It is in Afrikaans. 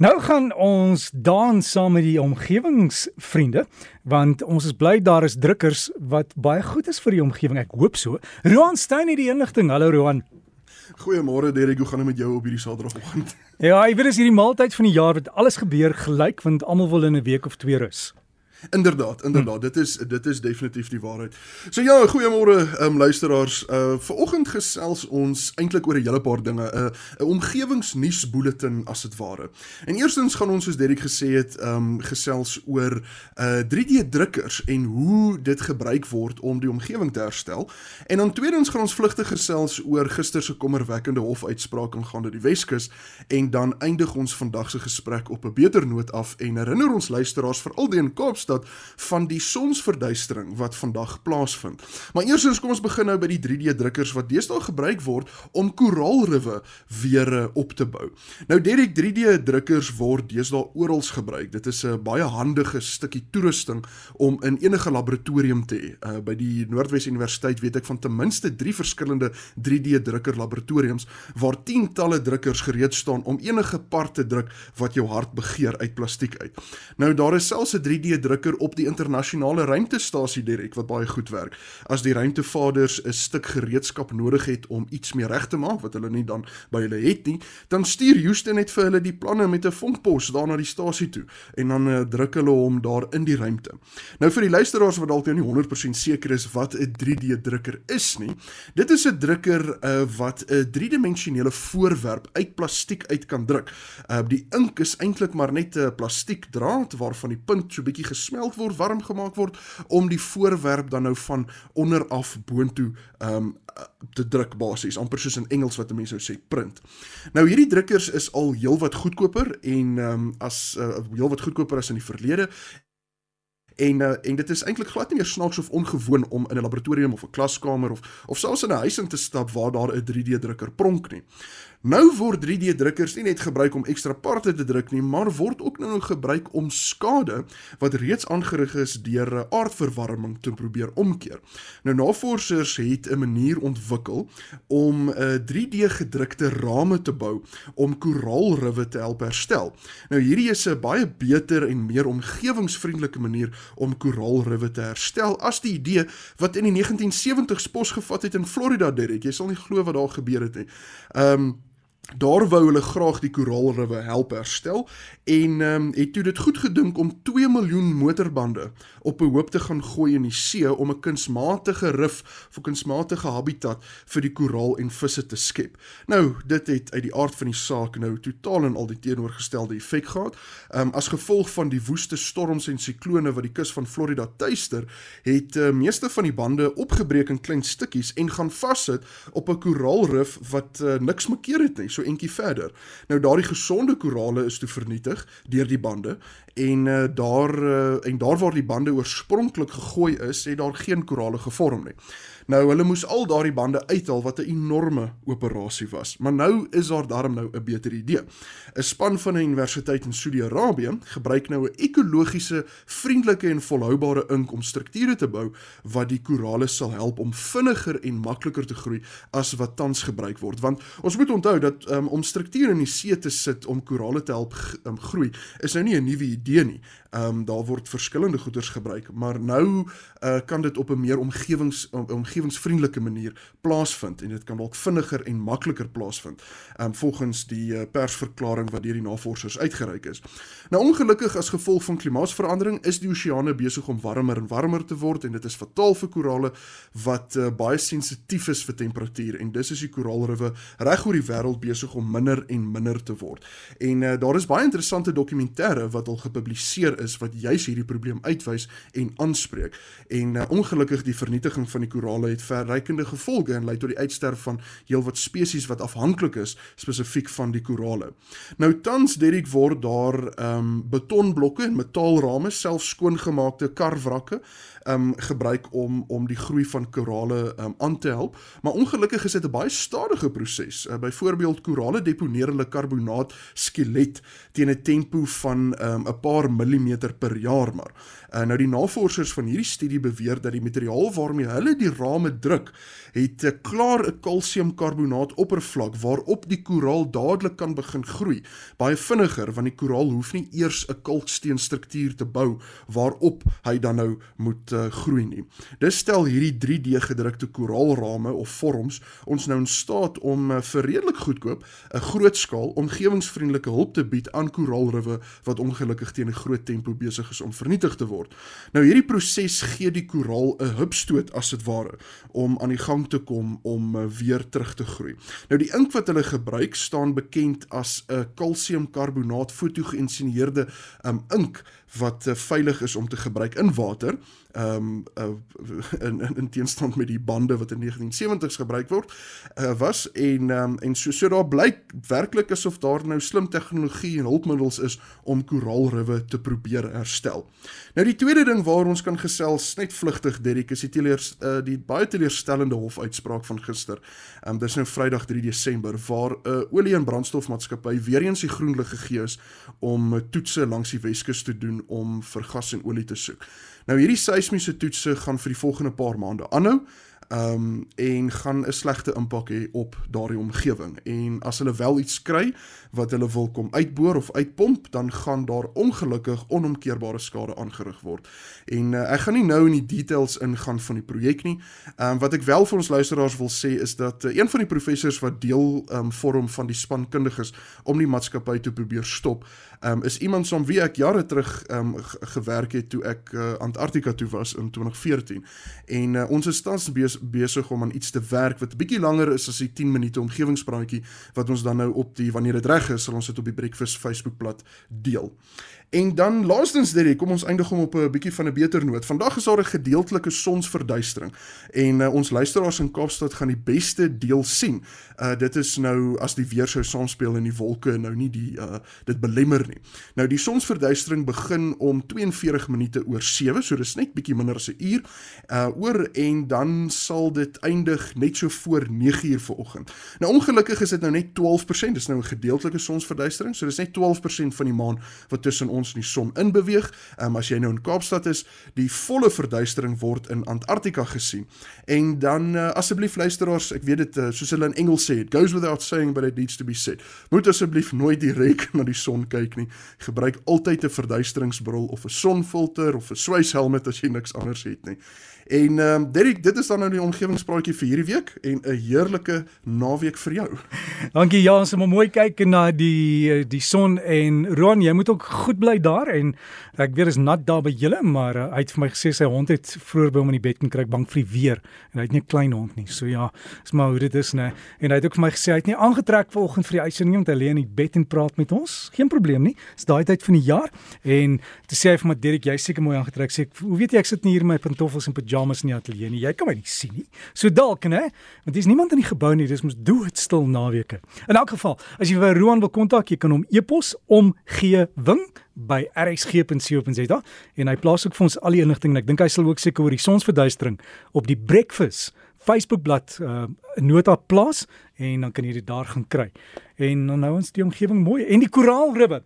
Nou gaan ons dans saam met die omgewingsvriende want ons is bly daar is drukkers wat baie goed is vir die omgewing. Ek hoop so. Roan Stein het die inligting. Hallo Roan. Goeiemôre Derek, hoe gaan dit met jou op hierdie Saterdagoggend? Ja, ek weet dis hierdie maaltyd van die jaar wat alles gebeur gelyk want almal wil in 'n week of twee rus. Inderdaad, inderdaad. Dit is dit is definitief die waarheid. So ja, goeiemôre um, luisteraars. Uh vanoggend gesels ons eintlik oor 'n hele paar dinge. 'n uh, 'n omgewingsnuusbulletin as dit ware. En eerstens gaan ons soos Derek gesê het, um gesels oor uh 3D drukkers en hoe dit gebruik word om die omgewing te herstel. En dan tweedens gaan ons vlugtig gesels oor gister se kommerwekkende hofuitspraak aangaande die Weskus en dan eindig ons vandag se gesprek op 'n beter noot af en herinner ons luisteraars veral die in Kaapstad Kaapstad van die sonsverduistering wat vandag plaasvind. Maar eersins kom ons begin nou by die 3D drukkers wat deesdae gebruik word om koraalriwe weer op te bou. Nou Derek 3D drukkers word deesdae oral gebruik. Dit is 'n baie handige stukkie toerusting om in enige laboratorium te hê. Uh, by die Noordwes Universiteit weet ek van ten minste 3 verskillende 3D drukker laboratoriums waar tientalle drukkers gereed staan om enige part te druk wat jou hart begeer uit plastiek uit. Nou daar is selfs 'n 3D drukker drukker op die internasionale ruimtestasie direk wat baie goed werk. As die ruimtevaders 'n stuk gereedskap nodig het om iets meer reg te maak wat hulle nie dan by hulle het nie, dan stuur Houston net vir hulle die planne met 'n vonkpos daar na die stasie toe en dan uh, druk hulle hom daar in die ruimte. Nou vir die luisteraars wat dalk nou nie 100% seker is wat 'n 3D drukker is nie, dit is 'n drukker uh, wat 'n driedimensionele voorwerp uit plastiek uit kan druk. Uh, die ink is eintlik maar net 'n plastiekdraad waarvan die punt so bietjie gesmelt word, warm gemaak word om die voorwerp dan nou van onder af boontoe ehm um, te druk basies, amper soos in Engels wat mense sou sê print. Nou hierdie drukkers is al heelwat goedkoper en ehm um, as uh, heelwat goedkoper as in die verlede en uh, en dit is eintlik glad nie meer snaaks of ongewoon om in 'n laboratorium of 'n klaskamer of of selfs in 'n huis in te stap waar daar 'n 3D drukker pronk nie. Nou word 3D drukkers nie net gebruik om ekstra parte te druk nie, maar word ook nou gebruik om skade wat reeds aangerig is deur aardverwarming te probeer omkeer. Nou navorsers het 'n manier ontwikkel om 'n uh, 3D gedrukte rame te bou om koraalriwe te help herstel. Nou hierdie is 'n baie beter en meer omgewingsvriendelike manier om koraalriwe te herstel as die idee wat in die 1970s posgevat het in Florida, Derek. Jy sal nie glo wat daar gebeur het nie. Ehm um, Daar wou hulle graag die koraalriwe help herstel en ehm um, het toe dit goed gedink om 2 miljoen motorbande op 'n hoop te gaan gooi in die see om 'n kunsmatige rif vir kunsmatige habitat vir die koraal en visse te skep. Nou, dit het uit die aard van die saak nou totaal en al die teenoorgestelde effek gehad. Ehm um, as gevolg van die woeste storms en siklone wat die kus van Florida tuister, het uh, meeste van die bande opgebreek in klein stukkies en gaan vassit op 'n koraalrif wat uh, niks makkeer het nie. So entjie verder. Nou daardie gesonde korale is toe vernietig deur die bande en uh, daar uh, en daar waar die bande oorspronklik gegooi is, het daar geen korale gevorm nie. Nou hulle moes al daardie bande uithaal wat 'n enorme operasie was. Maar nou is daar darm nou 'n beter idee. 'n Span van 'n universiteit in Saudi-Arabië gebruik nou 'n ekologiese, vriendelike en volhoubare ink om strukture te bou wat die korale sal help om vinniger en makliker te groei as wat tans gebruik word. Want ons moet onthou dat um, om strukture in die see te sit om korale te help um, groei is nou nie 'n nuwe idee nie. Ehm um, daar word verskillende goederes gebruik, maar nou uh, kan dit op 'n meer omgewings om, omgewingsvriendelike manier plaasvind en dit kan dalk vinniger en makliker plaasvind. Um, volgens die uh, persverklaring wat deur die navorsers uitgereik is. Nou ongelukkig as gevolg van klimaatsverandering is die oseane besig om warmer en warmer te word en dit is fataal vir korale wat uh, baie sensitief is vir temperatuur en dis is die koraalriwe reg oor die wêreld besig om minder en minder te word. En uh, daar is baie interessante dokumentêre wat al gepubliseer is wat juis hierdie probleem uitwys en aanspreek. En uh, ongelukkig die vernietiging van die korale het verrykende gevolge en lei tot die uitsterf van heelwat spesies wat afhanklik is spesifiek van die korale. Nou tans Derek word daar ehm um, betonblokke en metaalrame, selfs skoongemaakte karwrakke um gebruik om om die groei van korale um aan te help. Maar ongelukkig is dit 'n baie stadige proses. Uh, Byvoorbeeld korale deponeer hulle karbonaat skelet teen 'n tempo van um 'n paar millimeter per jaar maar. Uh, nou die navorsers van hierdie studie beweer dat die materiaal waarmee hulle die koraalrame druk, het 'n uh, klaar 'n kalsiumkarbonaat oppervlak waarop die koraal dadelik kan begin groei. Baie vinniger want die koraal hoef nie eers 'n kalksteenstruktuur te bou waarop hy dan nou moet uh, groei nie. Dis stel hierdie 3D gedrukte koraalrame of vorms ons nou in staat om uh, vir redelik goedkoop 'n groot skaal omgewingsvriendelike hulp te bied aan koraalriwe wat ongelukkig teen 'n groot tempo besig is om vernietig te word. Nou hierdie proses gee die koraal 'n hupstoot as dit ware om aan die gang te kom om uh, weer terug te groei. Nou die ink wat hulle gebruik staan bekend as 'n kalsiumkarbonaat fotogeïnsinieerde um, ink wat uh, veilig is om te gebruik in water ehm um, uh, in, in in teenstand met die bande wat in 1970s gebruik word uh, was en um, en so so daar blyk werklik asof daar nou slim tegnologie en hulpmiddels is om koraalriwe te probeer herstel. Nou die tweede ding waar ons kan gesels net vlugtig Derrick is die teleers uh, die baie teleurstellende hofuitspraak van gister. Ehm um, dis nou Vrydag 3 Desember waar 'n uh, olie en brandstofmaatskappy weer eens die groen lig gegee is om toetse langs die Weskus te doen om vir gas en olie te soek. Nou hierdie seismiese toetse gaan vir die volgende paar maande aanhou um, en gaan 'n slegte impak hê op daardie omgewing. En as hulle wel iets kry wat hulle wil kom uitboor of uitpomp, dan gaan daar ongelukkig onomkeerbare skade aangerig word. En uh, ek gaan nie nou in die details ingaan van die projek nie. Ehm um, wat ek wel vir ons luisteraars wil sê is dat uh, een van die professors wat deel ehm um, vorm van die span kundiges om die maatskappy te probeer stop, ehm um, is iemand soom wie ek jare terug ehm um, gewerk het toe ek uh, Antarktika toe was in 2014. En uh, ons is tans besig besig om aan iets te werk wat bietjie langer is as die 10 minute omgewingspraatjie wat ons dan nou op die wanneer dit reg is sal ons dit op die Breakfast Facebookblad deel. En dan laastens dit, kom ons eindig om op 'n bietjie van 'n beter noot. Vandag is daar 'n gedeeltelike sonsverduistering en uh, ons luisteraars in Kaapstad gaan die beste deel sien. Uh dit is nou as die weer sou saamspeel in die wolke nou nie die uh dit belemmer nie. Nou die sonsverduistering begin om 42 minute oor 7, so dis net bietjie minder as 'n uur. Uh oor en dan sal dit eindig net so voor 9 uur vanoggend. Nou ongelukkig is dit nou net 12%, dis nou 'n gedeeltelike sonsverduistering, so dis net 12% van die maan wat tussen ons in die son inbeweeg. Ehm um, as jy nou in Kaapstad is, die volle verduistering word in Antarktika gesien. En dan uh, asseblief luisteraars, ek weet dit uh, soos hulle in Engels sê, it goes without saying but it needs to be said. Moet asseblief nooit direk na die son kyk nie. Gebruik altyd 'n verduisteringsbril of 'n sonfilter of 'n swyshelm as jy niks anders het nie. En ehm um, Derek, dit is dan nou die omgewingspraatjie vir hierdie week en 'n heerlike naweek vir jou. Dankie ja, ons moet mooi kyk na die die son en Ron, jy moet ook goed bly daar en ek weet is nat daar by julle, maar uh, hy het vir my gesê sy hond het vroeër by hom in die bed kom kry bang vir die weer en hy het nie 'n klein hond nie. So ja, is maar hoe dit is nê. En hy het ook vir my gesê hy het nie aangetrek vanoggend vir die uitsending om te lê in die bed en praat met ons. Geen probleem nie. Dis daai tyd van die jaar en te sê hy vir my Derek, jy's seker mooi aangetrek. Sê ek, hoe weet jy ek sit nie hier in my pantoffels en pyjamas pyjamas in die ateljee nie. Jy kan my nie sien nie. So dalk, né? Want daar's niemand in die gebou nie. Dis mos doodstil naweke. In elk geval, as jy vir Roan wil kontak, jy kan hom e-pos om gee wing by rsg.co.za en hy plaas ook vir ons al die inligting en ek dink hy sal ook seker oor die sonsverduistering op die breakfast Facebookblad 'n uh, nota plaas en dan kan jy dit daar gaan kry. En dan nou ons die omgewing mooi en die koraalribbe